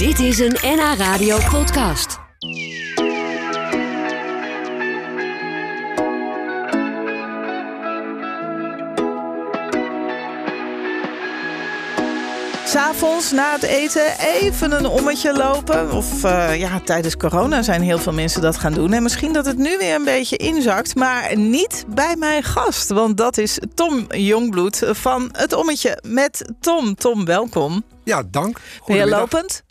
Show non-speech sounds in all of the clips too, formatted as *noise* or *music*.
Dit is een NH Radio podcast. S'avonds na het eten even een ommetje lopen. Of uh, ja, tijdens corona zijn heel veel mensen dat gaan doen. En misschien dat het nu weer een beetje inzakt. Maar niet bij mijn gast. Want dat is Tom Jongbloed van Het Ommetje met Tom. Tom, welkom. Ja, dank. Ben je lopend?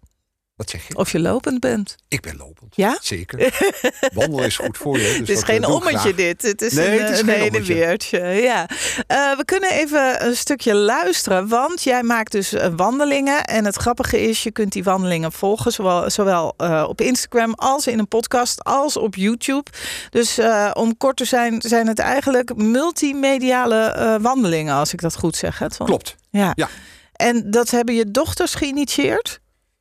Wat zeg je? Of je lopend bent. Ik ben lopend. Ja? Zeker. *laughs* Wandelen is goed voor je. Dus het is geen ommetje dit. Het is nee, een, het is een geen hele ommetje. weertje. Ja. Uh, we kunnen even een stukje luisteren. Want jij maakt dus wandelingen. En het grappige is, je kunt die wandelingen volgen. Zowel, zowel uh, op Instagram als in een podcast als op YouTube. Dus om kort te zijn, zijn het eigenlijk multimediale wandelingen. Als ik dat goed zeg. Hè? Klopt. Ja. ja. En dat hebben je dochters geïnitieerd?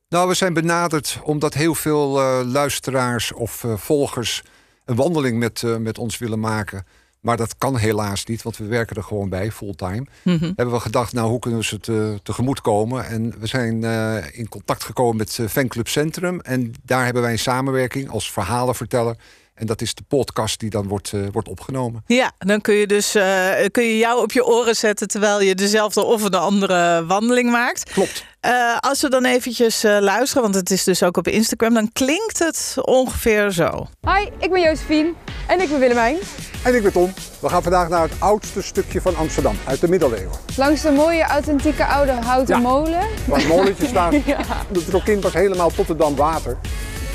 Nou, we zijn benaderd omdat heel veel uh, luisteraars of uh, volgers een wandeling met, uh, met ons willen maken. Maar dat kan helaas niet, want we werken er gewoon bij, fulltime. Mhm. Mm -hmm. Hebben we gedacht, nou, hoe kunnen we ze te, tegemoet komen? En we zijn in contact gekomen met Fanclub Centrum. En daar hebben wij een samenwerking als verhalenverteller. En dat is de podcast die dan wordt, uh, wordt opgenomen. Ja, dan kun je dus uh, kun je jou op je oren zetten terwijl je dezelfde of een andere wandeling maakt. Klopt. Uh, als we dan eventjes luisteren, want het is dus ook op Instagram, dan klinkt het ongeveer zo. Hi, ik ben Josephine en ik ben Willemijn. En ik ben Tom. We gaan vandaag naar het oudste stukje van Amsterdam, uit de middeleeuwen. Langs de mooie, authentieke oude houten ja. molen. Waar het molentje staat. *laughs* ja. De Trokin was helemaal tot de dam water.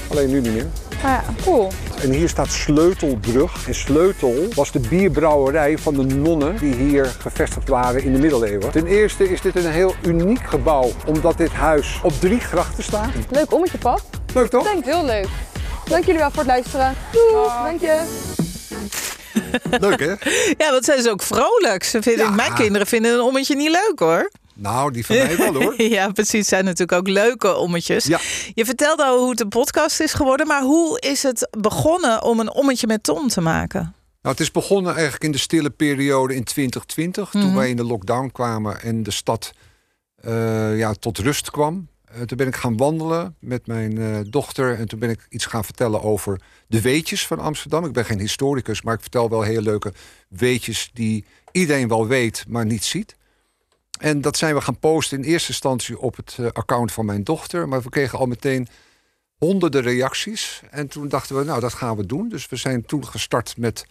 Alleen nu niet meer. Ah, ja, cool. En hier staat Sleutelbrug. En Sleutel was de bierbrouwerij van de nonnen die hier gevestigd waren in de middeleeuwen. Ten eerste is dit een heel uniek gebouw, omdat dit huis op drie grachten staat. Leuk ommetje, pap. Leuk toch? Denk heel leuk. Dank jullie wel voor het luisteren. Doei, dank je. Leuk hè? *laughs* Ja, want zijn ze ook vrolijk. Ze vinden, Ja. Mijn kinderen vinden een ommetje niet leuk hoor. Nou, die van mij wel hoor. *laughs* ja, precies. Zijn natuurlijk ook leuke ommetjes. Ja. Je vertelde al hoe het een podcast is geworden. Maar hoe is het begonnen om een ommetje met Tom te maken? Nou, het is begonnen eigenlijk in de stille periode in 2020. Toen Mhm. wij in de lockdown kwamen en de stad eh, ja, tot rust kwam. Eh, toen ben ik gaan wandelen met mijn eh, dochter. En toen ben ik iets gaan vertellen over de weetjes van Amsterdam. Ik ben geen historicus, maar ik vertel wel hele leuke weetjes die iedereen wel weet, maar niet ziet. En dat zijn we gaan posten in eerste instantie op het eh, account van mijn dochter. Maar we kregen al meteen honderden reacties. En toen dachten we, nou, dat gaan we doen. Dus we zijn toen gestart met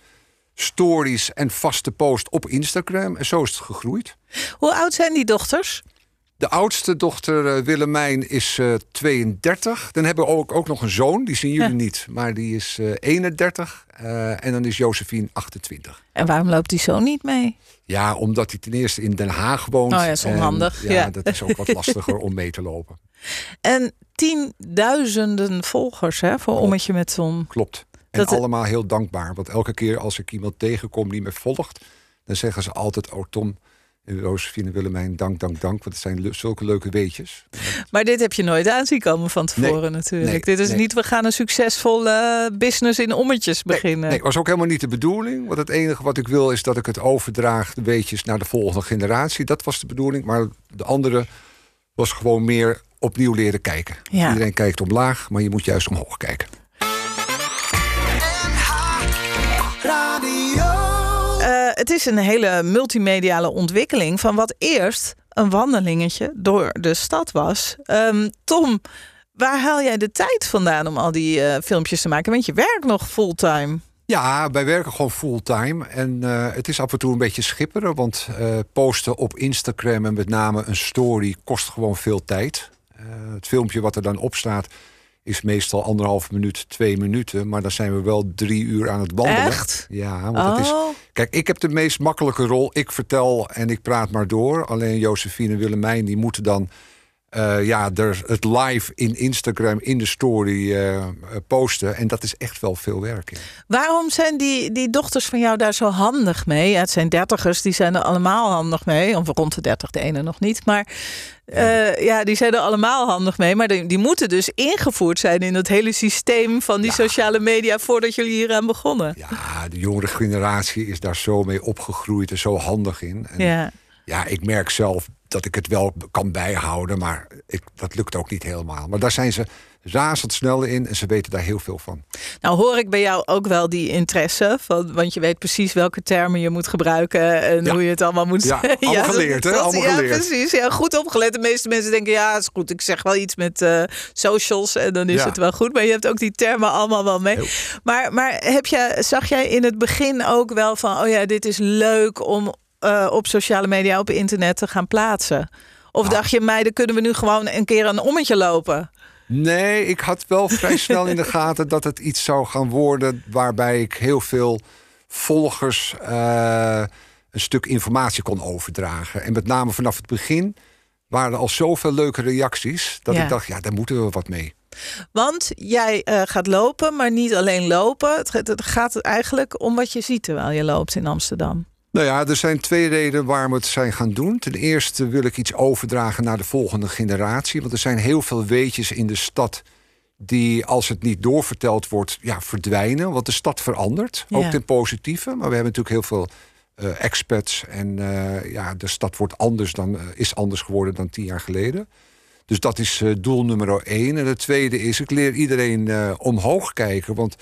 stories en vaste post op Instagram. En zo is het gegroeid. Hoe oud zijn die dochters? De oudste dochter eh, Willemijn is eh, 32. Dan hebben we ook, ook nog een zoon, die zien jullie Ja. niet. Maar die is eh, 31. Eh, en dan is Josephine 28. En waarom loopt die zo niet mee? Ja, omdat hij ten eerste in Den Haag woont. Oh ja, is En, onhandig, ja, ja. dat is ook wat lastiger om mee te lopen. *laughs* En tienduizenden volgers hè, voor Klopt. Ommetje met Tom. Klopt. En Dat- allemaal heel dankbaar. Want elke keer als ik iemand tegenkom die me volgt... dan zeggen ze altijd, oh Tom en en Willemijn, dank, dank, dank. Want het zijn le- zulke leuke weetjes. Maar dit heb je nooit aan zien komen van tevoren Nee, natuurlijk. nee, dit is nee. niet, we gaan een succesvolle business in ommetjes beginnen. Nee, was ook helemaal niet de bedoeling. Want het enige wat ik wil is dat ik het overdraag, de weetjes, naar de volgende generatie. Dat was de bedoeling. Maar de andere was gewoon meer opnieuw leren kijken. Ja. Iedereen kijkt omlaag, maar je moet juist omhoog kijken. Het is een hele multimediale ontwikkeling van wat eerst een wandelingetje door de stad was. Ehm, Tom, waar haal jij de tijd vandaan om al die eh, filmpjes te maken? Want je werkt nog fulltime. Ja, wij werken gewoon fulltime. En eh, het is af en toe een beetje schipperen. Want eh, posten op Instagram en met name een story kost gewoon veel tijd. Het filmpje wat er dan op staat is meestal anderhalf minuut, twee minuten. Maar dan zijn we wel drie uur aan het wandelen. Echt? Ja, want het is... Oh, Kijk, ik heb de meest makkelijke rol. Ik vertel en ik praat maar door. Alleen Josephine en Willemijn die moeten dan eh, ja, er het live in Instagram in de story eh, eh, posten. En dat is echt wel veel werk. ja. waarom zijn die, die dochters van jou daar zo handig mee? Ja, het zijn dertigers, die zijn er allemaal handig mee. Of rond de dertig, de ene nog niet. Maar eh, ja, die zijn er allemaal handig mee. Maar die, die moeten dus ingevoerd zijn in het hele systeem van die Ja. sociale media voordat jullie hier aan begonnen. Ja, de jongere generatie is daar zo mee opgegroeid en zo handig in. En Ja. Ja, ik merk zelf dat ik het wel kan bijhouden, maar ik, dat lukt ook niet helemaal. Maar daar zijn ze razendsnel in en ze weten daar heel veel van. Nou hoor ik bij jou ook wel die interesse, van, want je weet precies welke termen je moet gebruiken en hoe je het allemaal moet ja, *laughs* zeggen. Allemaal geleerd, hè? Allemaal ja, geleerd. precies. Ja, goed opgelet. De meeste mensen denken, ja, is goed. Ik zeg wel iets met uh, socials en dan is Ja. het wel goed. Maar je hebt ook die termen allemaal wel mee. Heel. Maar, maar heb je, zag jij in het begin ook wel van, oh ja, dit is leuk om uh, op sociale media, op internet te gaan plaatsen? Of Nou. dacht je, meiden, kunnen we nu gewoon een keer een ommetje lopen? Nee, ik had wel vrij *laughs* snel in de gaten dat het iets zou gaan worden waarbij ik heel veel volgers eh, een stuk informatie kon overdragen. En met name vanaf het begin waren er al zoveel leuke reacties dat Ja. ik dacht, ja, daar moeten we wat mee. Want jij uh, gaat lopen, maar niet alleen lopen. Het, het gaat eigenlijk om wat je ziet terwijl je loopt in Amsterdam. Nou ja, er zijn twee redenen waarom we het zijn gaan doen. Ten eerste wil ik iets overdragen naar de volgende generatie. Want er zijn heel veel weetjes in de stad die, als het niet doorverteld wordt, ja, verdwijnen. Want de stad verandert, ook ten positieve. Maar we hebben natuurlijk heel veel eh, expats. En eh, ja, de stad wordt anders dan, eh, is anders geworden dan tien jaar geleden. Dus dat is doel nummer één. En het tweede is, ik leer iedereen omhoog kijken. Want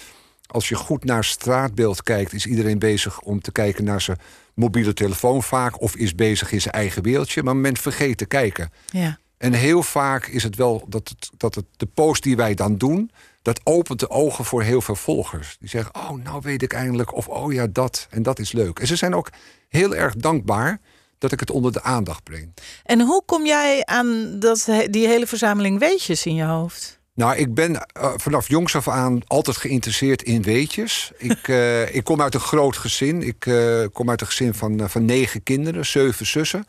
als je goed naar straatbeeld kijkt, is iedereen bezig om te kijken naar zijn mobiele telefoon vaak. Of is bezig in zijn eigen wereldje. Maar men vergeet te kijken. Ja. En heel vaak is het wel dat, het, dat het, de post die wij dan doen, dat opent de ogen voor heel veel volgers. Die zeggen, oh, nou weet ik eindelijk. Of, oh ja, dat. En dat is leuk. En ze zijn ook heel erg dankbaar dat ik het onder de aandacht breng. En hoe kom jij aan dat, die hele verzameling weetjes in je hoofd? Nou, ik ben uh, vanaf jongs af aan altijd geïnteresseerd in weetjes. *laughs* Ik, uh, ik kom uit een groot gezin. Ik uh, kom uit een gezin van, van negen kinderen, zeven zussen.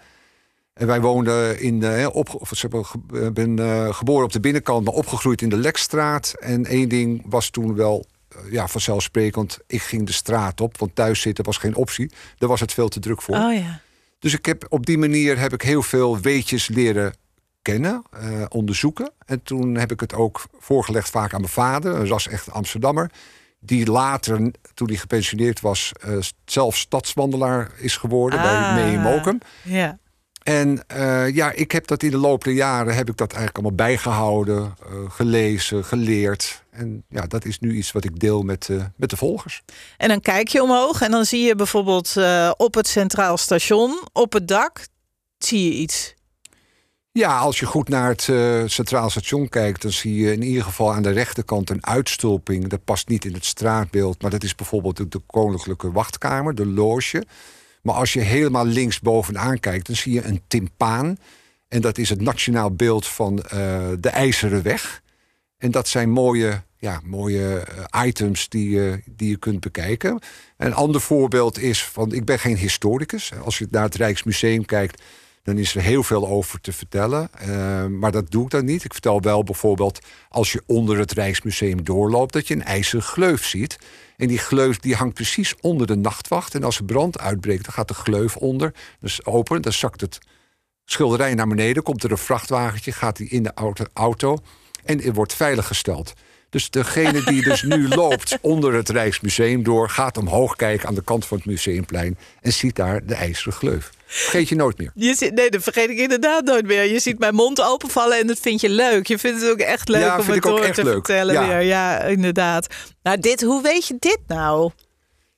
En wij woonden in. op, of, ik ben geboren op de binnenkant, maar opgegroeid in de Lekstraat. En één ding was toen wel ja, vanzelfsprekend. Ik ging de straat op, want thuis zitten was geen optie. Daar was het veel te druk voor. Oh, ja. Dus ik heb, op die manier heb ik heel veel weetjes leren kennen, uh, onderzoeken. En toen heb ik het ook voorgelegd vaak aan mijn vader, een ras echt Amsterdammer. Die later, toen hij gepensioneerd was, uh, zelf stadswandelaar is geworden ah, bij Mee Mokum. Ja. En uh, ja, ik heb dat in de loop der jaren heb ik dat eigenlijk allemaal bijgehouden, gelezen, geleerd. En ja, dat is nu iets wat ik deel met, met de volgers. En dan kijk je omhoog en dan zie je bijvoorbeeld op het Centraal Station, op het dak, zie je iets. Ja, als je goed naar het uh, Centraal Station kijkt, dan zie je in ieder geval aan de rechterkant een uitstulping. Dat past niet in het straatbeeld, maar dat is bijvoorbeeld de, de Koninklijke Wachtkamer, de loge. Maar als je helemaal links bovenaan kijkt, dan zie je een timpaan. En dat is het nationaal beeld van uh, de IJzeren Weg. En dat zijn mooie, ja, mooie uh, items die, uh, die je kunt bekijken. Een ander voorbeeld is van, ik ben geen historicus. Als je naar het Rijksmuseum kijkt, dan is er heel veel over te vertellen. Uh, maar dat doe ik dan niet. Ik vertel wel bijvoorbeeld, als je onder het Rijksmuseum doorloopt, dat je een ijzeren gleuf ziet. En die gleuf die hangt precies onder de nachtwacht. En als er brand uitbreekt, dan gaat de gleuf onder. Dus open, dan zakt het schilderij naar beneden. Komt er een vrachtwagentje, gaat die in de auto, en wordt veiliggesteld. Dus degene die dus nu *laughs* loopt onder het Rijksmuseum door, gaat omhoog kijken aan de kant van het museumplein en ziet daar de ijzeren gleuf. Vergeet je nooit meer. Je ziet, nee, dat vergeet ik inderdaad nooit meer. Je ziet mijn mond openvallen en dat vind je leuk. Je vindt het ook echt leuk ja, om het door te leuk. vertellen ja. weer. Ja, inderdaad. Nou, dit, hoe weet je dit nou?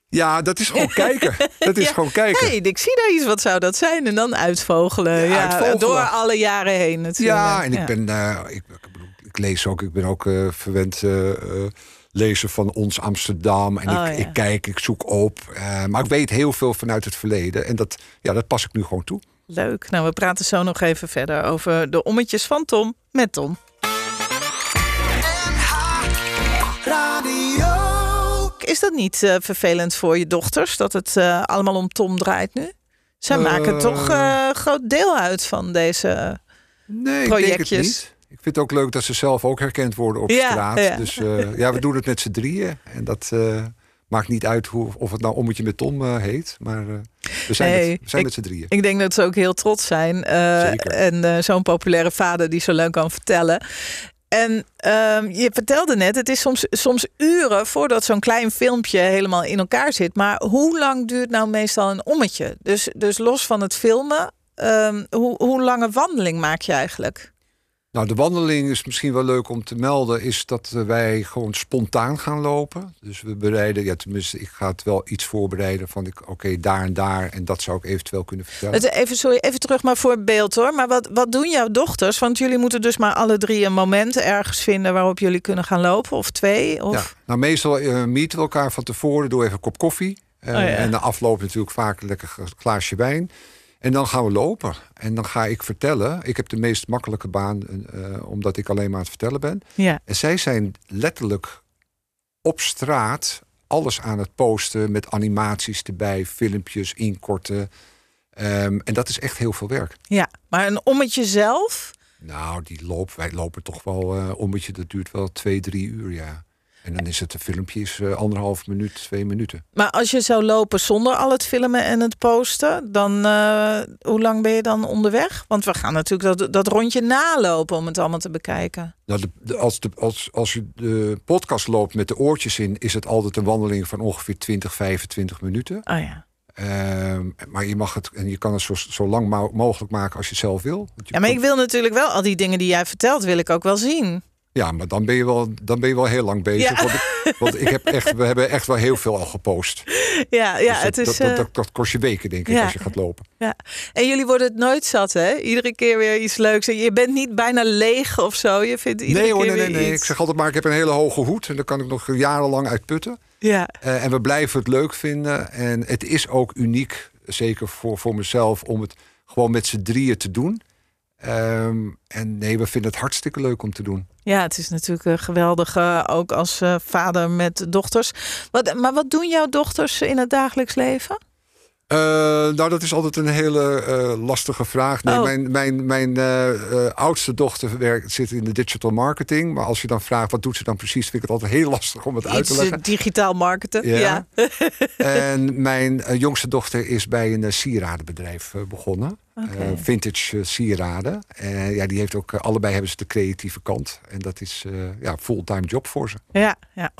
Ja, dat is gewoon *laughs* kijken. Dat is ja. gewoon kijken. Nee, ik zie daar iets. Wat zou dat zijn? En dan uitvogelen. Ja, ja uitvogelen. Door alle jaren heen natuurlijk. Ja, en ik ben... Uh, ik, ik, lees ook. Ik ben ook uh, verwend... Uh, lezen van ons Amsterdam. En oh, ik, ja. ik, kijk, ik zoek op. Uh, maar ik weet heel veel vanuit het verleden. En dat, ja, dat pas ik nu gewoon toe. Leuk. Nou, we praten zo nog even verder over de ommetjes van Tom met Tom. Is dat niet uh, vervelend voor je dochters dat het uh, allemaal om Tom draait nu? Zij uh, maken toch een groot deel uit van deze nee, projectjes. Ik denk het niet. Ik vind het ook leuk dat ze zelf ook herkend worden op ja, straat. Ja. Dus uh, ja, we doen het met z'n drieën. En dat uh, maakt niet uit hoe, of het nou ommetje met Tom uh, heet. Maar we zijn, nee, met, we zijn ik, met z'n drieën. Ik denk dat ze ook heel trots zijn. en zo'n populaire vader die zo leuk kan vertellen. En uh, je vertelde net, het is soms, soms uren voordat zo'n klein filmpje helemaal in elkaar zit. Maar hoe lang duurt nou meestal een ommetje? Dus, dus los van het filmen, ehm, hoe, hoe lange wandeling maak je eigenlijk? Nou, de wandeling is misschien wel leuk om te melden, is dat eh, wij gewoon spontaan gaan lopen. Dus we bereiden, ja, tenminste, ik ga het wel iets voorbereiden van, ik, oké, daar en daar, en dat zou ik eventueel kunnen vertellen. Even, sorry, even terug maar voor beeld hoor. Maar wat, wat doen jouw dochters? Want jullie moeten dus maar alle drie een moment ergens vinden waarop jullie kunnen gaan lopen, of twee? Of... Ja, nou, meestal uh, meeten we elkaar van tevoren, doe even een kop koffie. Uh, oh ja. En na afloop natuurlijk vaak een lekker glaasje wijn. En dan gaan we lopen. En dan ga ik vertellen. Ik heb de meest makkelijke baan, uh, omdat ik alleen maar aan het vertellen ben. Ja. En zij zijn letterlijk op straat alles aan het posten met animaties erbij, filmpjes inkorten. Um, en dat is echt heel veel werk. Ja, maar een ommetje zelf? Nou, die loop, wij lopen toch wel uh, ommetje, dat duurt wel twee, drie uur, ja. En dan is het een filmpje is uh, anderhalf minuut, twee minuten. Maar als je zou lopen zonder al het filmen en het posten, dan uh, hoe lang ben je dan onderweg? Want we gaan natuurlijk dat, dat rondje nalopen om het allemaal te bekijken. Nou, de, de, als, de, als, als je de podcast loopt met de oortjes in, is het altijd een wandeling van ongeveer 20, 25 minuten. Oh ja. Uh, maar je mag het en je kan het zo, zo lang mogelijk maken als je zelf wil. Ja, maar ik wil natuurlijk wel al die dingen die jij vertelt, wil ik ook wel zien. Ja, maar dan ben je wel, dan ben je wel heel lang bezig. Ja. Want, ik, want ik heb echt, we hebben echt wel heel veel al gepost. Ja, ja dus het dat, is. Dat, dat, dat, kost je weken, denk ik, ja. als je gaat lopen. Ja. En jullie worden het nooit zat, hè? Iedere keer weer iets leuks. En je bent niet bijna leeg of zo. Je vindt iedere nee, hoor, nee, nee, nee. Iets... Ik zeg altijd maar, ik heb een hele hoge hoed. En daar kan ik nog jarenlang uit putten. Ja. Uh, en we blijven het leuk vinden. En het is ook uniek, zeker voor, voor mezelf, om het gewoon met z'n drieën te doen. Um, en nee, we vinden het hartstikke leuk om te doen. Ja, het is natuurlijk uh, geweldig, uh, ook als uh, vader met dochters. Wat, maar wat doen jouw dochters in het dagelijks leven? Uh, nou, dat is altijd een hele uh, lastige vraag. Nee, Oh. Mijn, mijn, mijn uh, oudste dochter werkt, zit in de digital marketing. Maar als je dan vraagt wat doet ze dan precies, vind ik het altijd heel lastig om het uit te leggen. digitaal marketen. Ja. Ja. en mijn jongste dochter is bij een sieradenbedrijf begonnen. Okay. vintage sieraden. ja, die heeft ook allebei hebben ze de creatieve kant. En dat is ja, fulltime job voor ze. Ja, ja.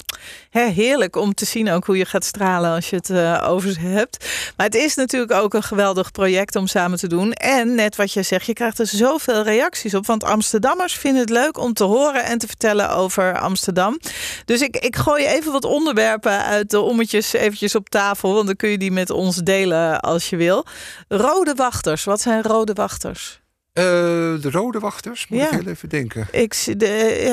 He, heerlijk om te zien ook hoe je gaat stralen als je het over ze hebt. Maar het is natuurlijk ook een geweldig project om samen te doen. En net wat je zegt, je krijgt er zoveel reacties op. Want Amsterdammers vinden het leuk om te horen en te vertellen over Amsterdam. Dus ik, ik gooi even wat onderwerpen uit de ommetjes eventjes op tafel. Want dan kun je die met ons delen als je wil. Rode wachters, wat zijn rode wachters? Uh, de rode wachters, moet Ja. ik heel even denken. Ik, de,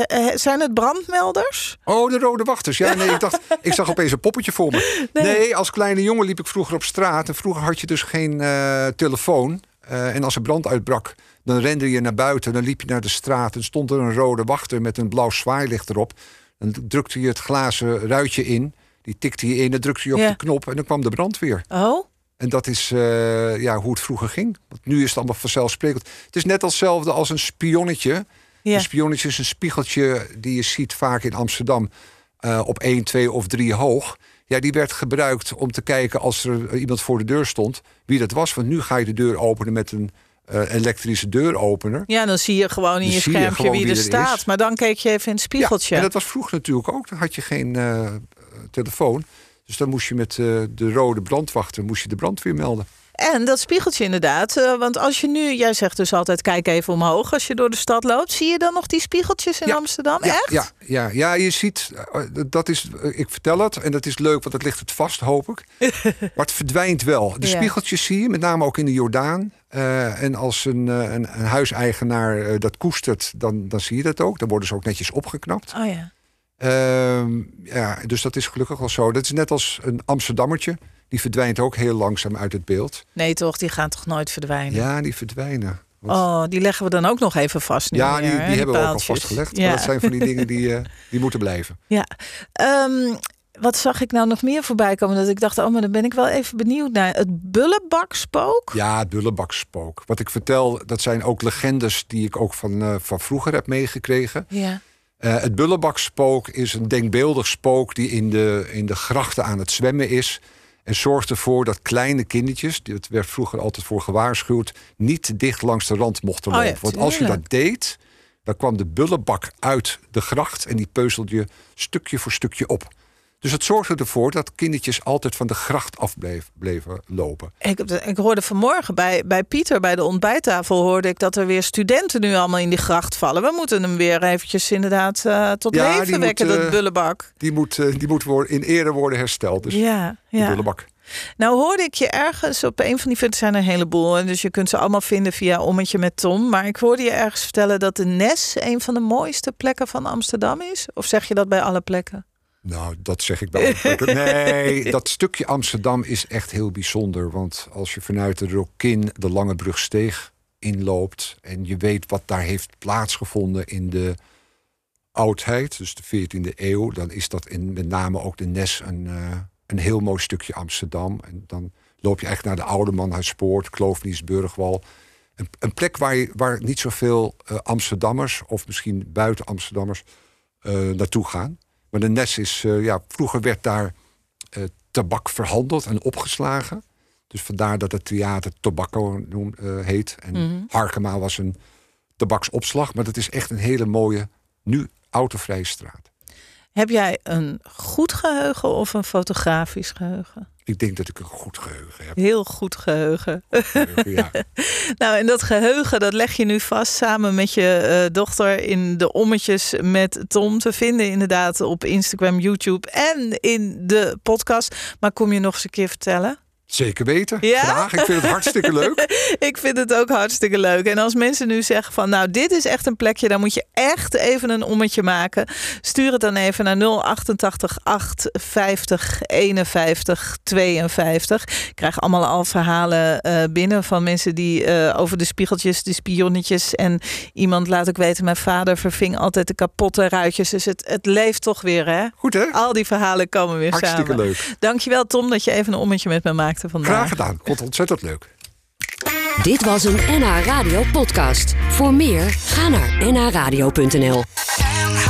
eh, zijn het brandmelders? Oh, de rode wachters. Ja, nee, ik dacht, *laughs* ik zag opeens een poppetje voor me. Nee. Nee, als kleine jongen liep ik vroeger op straat. En vroeger had je dus geen eh, telefoon. Eh, en als er brand uitbrak, dan rende je naar buiten. Dan liep je naar de straat en stond er een rode wachter met een blauw zwaailicht erop. Dan drukte je het glazen ruitje in. Die tikte je in, dan drukte je op Ja. de knop en dan kwam de brandweer. Oh, En dat is eh, ja, hoe het vroeger ging. Want nu is het allemaal vanzelfsprekend. Het is net hetzelfde als een spionnetje. ja. Een spionnetje is een spiegeltje die je ziet vaak in Amsterdam eh, op 1, 2 of 3 hoog. Ja, die werd gebruikt om te kijken als er iemand voor de deur stond, wie dat was. Want nu ga je de deur openen met een eh, elektrische deuropener. Ja, dan zie je gewoon in je schermpje wie er wie er staat. is. Maar dan keek je even in het spiegeltje. Ja, en dat was vroeger natuurlijk ook. Dan had je geen telefoon. Dus dan moest je met eh, de rode brandwachter moest je de brandweer melden. En dat spiegeltje inderdaad. eh, want als je nu, jij zegt dus altijd kijk even omhoog als je door de stad loopt. Zie je dan nog die spiegeltjes in Ja, Amsterdam? Ja, Echt? ja, ja, ja, je ziet, eh, dat is, ik vertel het en dat is leuk, want dat ligt het vast, hoop ik. *laughs* maar het verdwijnt wel. De Ja. spiegeltjes zie je, met name ook in de Jordaan. En als een, een, een huiseigenaar dat koestert, dan, dan zie je dat ook. Dan worden ze ook netjes opgeknapt. Oh ja. Ehm, ja, dus dat is gelukkig wel zo. Dat is net als een Amsterdammertje. Die verdwijnt ook heel langzaam uit het beeld. Nee toch, die gaan toch nooit verdwijnen? Ja, die verdwijnen. Want- Oh, die leggen we dan ook nog even vast nu ja, weer, die, hebben we ook al vastgelegd. Ja. Maar dat zijn van die dingen die, eh, die moeten blijven. *laughs* Ja. Ehm, wat zag ik nou nog meer voorbij komen? Dat ik dacht, oh, maar dan ben ik wel even benieuwd naar. Het bullenbakspook? Ja, het bullenbakspook. Wat ik vertel, dat zijn ook legendes die ik ook van, eh, van vroeger heb meegekregen. Ja. Eh, het bullenbakspook is een denkbeeldig spook die in de, in de grachten aan het zwemmen is. En zorgt ervoor dat kleine kindertjes, dit werd vroeger altijd voor gewaarschuwd, niet dicht langs de rand mochten Oh ja, lopen. Want als je dat deed, dan kwam de bullenbak uit de gracht en die peuzelde je stukje voor stukje op. Dus het zorgde ervoor dat kindertjes altijd van de gracht af bleef, bleven lopen. Ik, ik hoorde vanmorgen bij, bij Pieter bij de ontbijttafel hoorde ik dat er weer studenten nu allemaal in die gracht vallen. We moeten hem weer eventjes inderdaad eh, tot Ja, leven moet, wekken, dat eh, bullebak. Die moet, eh, die moet worden, in ere worden hersteld. Dus Ja, de ja. bullebak. Nou hoorde ik je ergens op een van die video's zijn er een heleboel. Dus je kunt ze allemaal vinden via Ommetje met Tom. Maar ik hoorde je ergens vertellen dat de Nes een van de mooiste plekken van Amsterdam is. Of zeg je dat bij alle plekken? Nou, dat zeg ik bij plekken. Nee, *laughs* dat stukje Amsterdam is echt heel bijzonder. Want als je vanuit de Rokin de Lange Brugsteeg inloopt... en je weet wat daar heeft plaatsgevonden in de oudheid... dus de 14e eeuw, dan is dat in, met name ook de Nes een, eh, een heel mooi stukje Amsterdam. En dan loop je eigenlijk naar de Oude Manhuispoort, Kloofniesburgwal... Een, een plek waar, je, waar niet zoveel eh, Amsterdammers... of misschien buiten Amsterdammers eh, naartoe gaan... Maar de Nes is, eh, ja, vroeger werd daar eh, tabak verhandeld en opgeslagen. Dus vandaar dat het theater Tobacco noem, eh, heet. En Mhm. Harkema was een tabaksopslag. Maar dat is echt een hele mooie, nu autovrije straat. Heb jij een goed geheugen of een fotografisch geheugen? Ik denk dat ik een goed geheugen heb. Heel goed geheugen. Geheugen, ja. *laughs* Nou, en dat geheugen, dat leg je nu vast samen met je eh, dochter in de ommetjes met Tom te vinden. Inderdaad op Instagram, YouTube en in de podcast. Maar kom je nog eens een keer vertellen? Zeker weten. Ja? Graag. Ik vind het hartstikke leuk. *laughs* Ik vind het ook hartstikke leuk. En als mensen nu zeggen van nou, dit is echt een plekje, dan moet je echt even een ommetje maken. Stuur het dan even naar 088 850 51 52. Ik krijg allemaal al verhalen eh, binnen van mensen die eh, over de spiegeltjes, de spionnetjes. En iemand laat ook weten, mijn vader verving altijd de kapotte ruitjes. Dus het, het leeft toch weer hè. Goed hè? Al die verhalen komen weer Hartstikke samen. leuk. Dankjewel Tom dat je even een ommetje met me maakte vandaag. Graag gedaan. Ik vond het ontzettend leuk. Dit was een NH Radio podcast. Voor meer, ga naar nhradio.nl. NH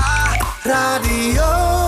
Radio.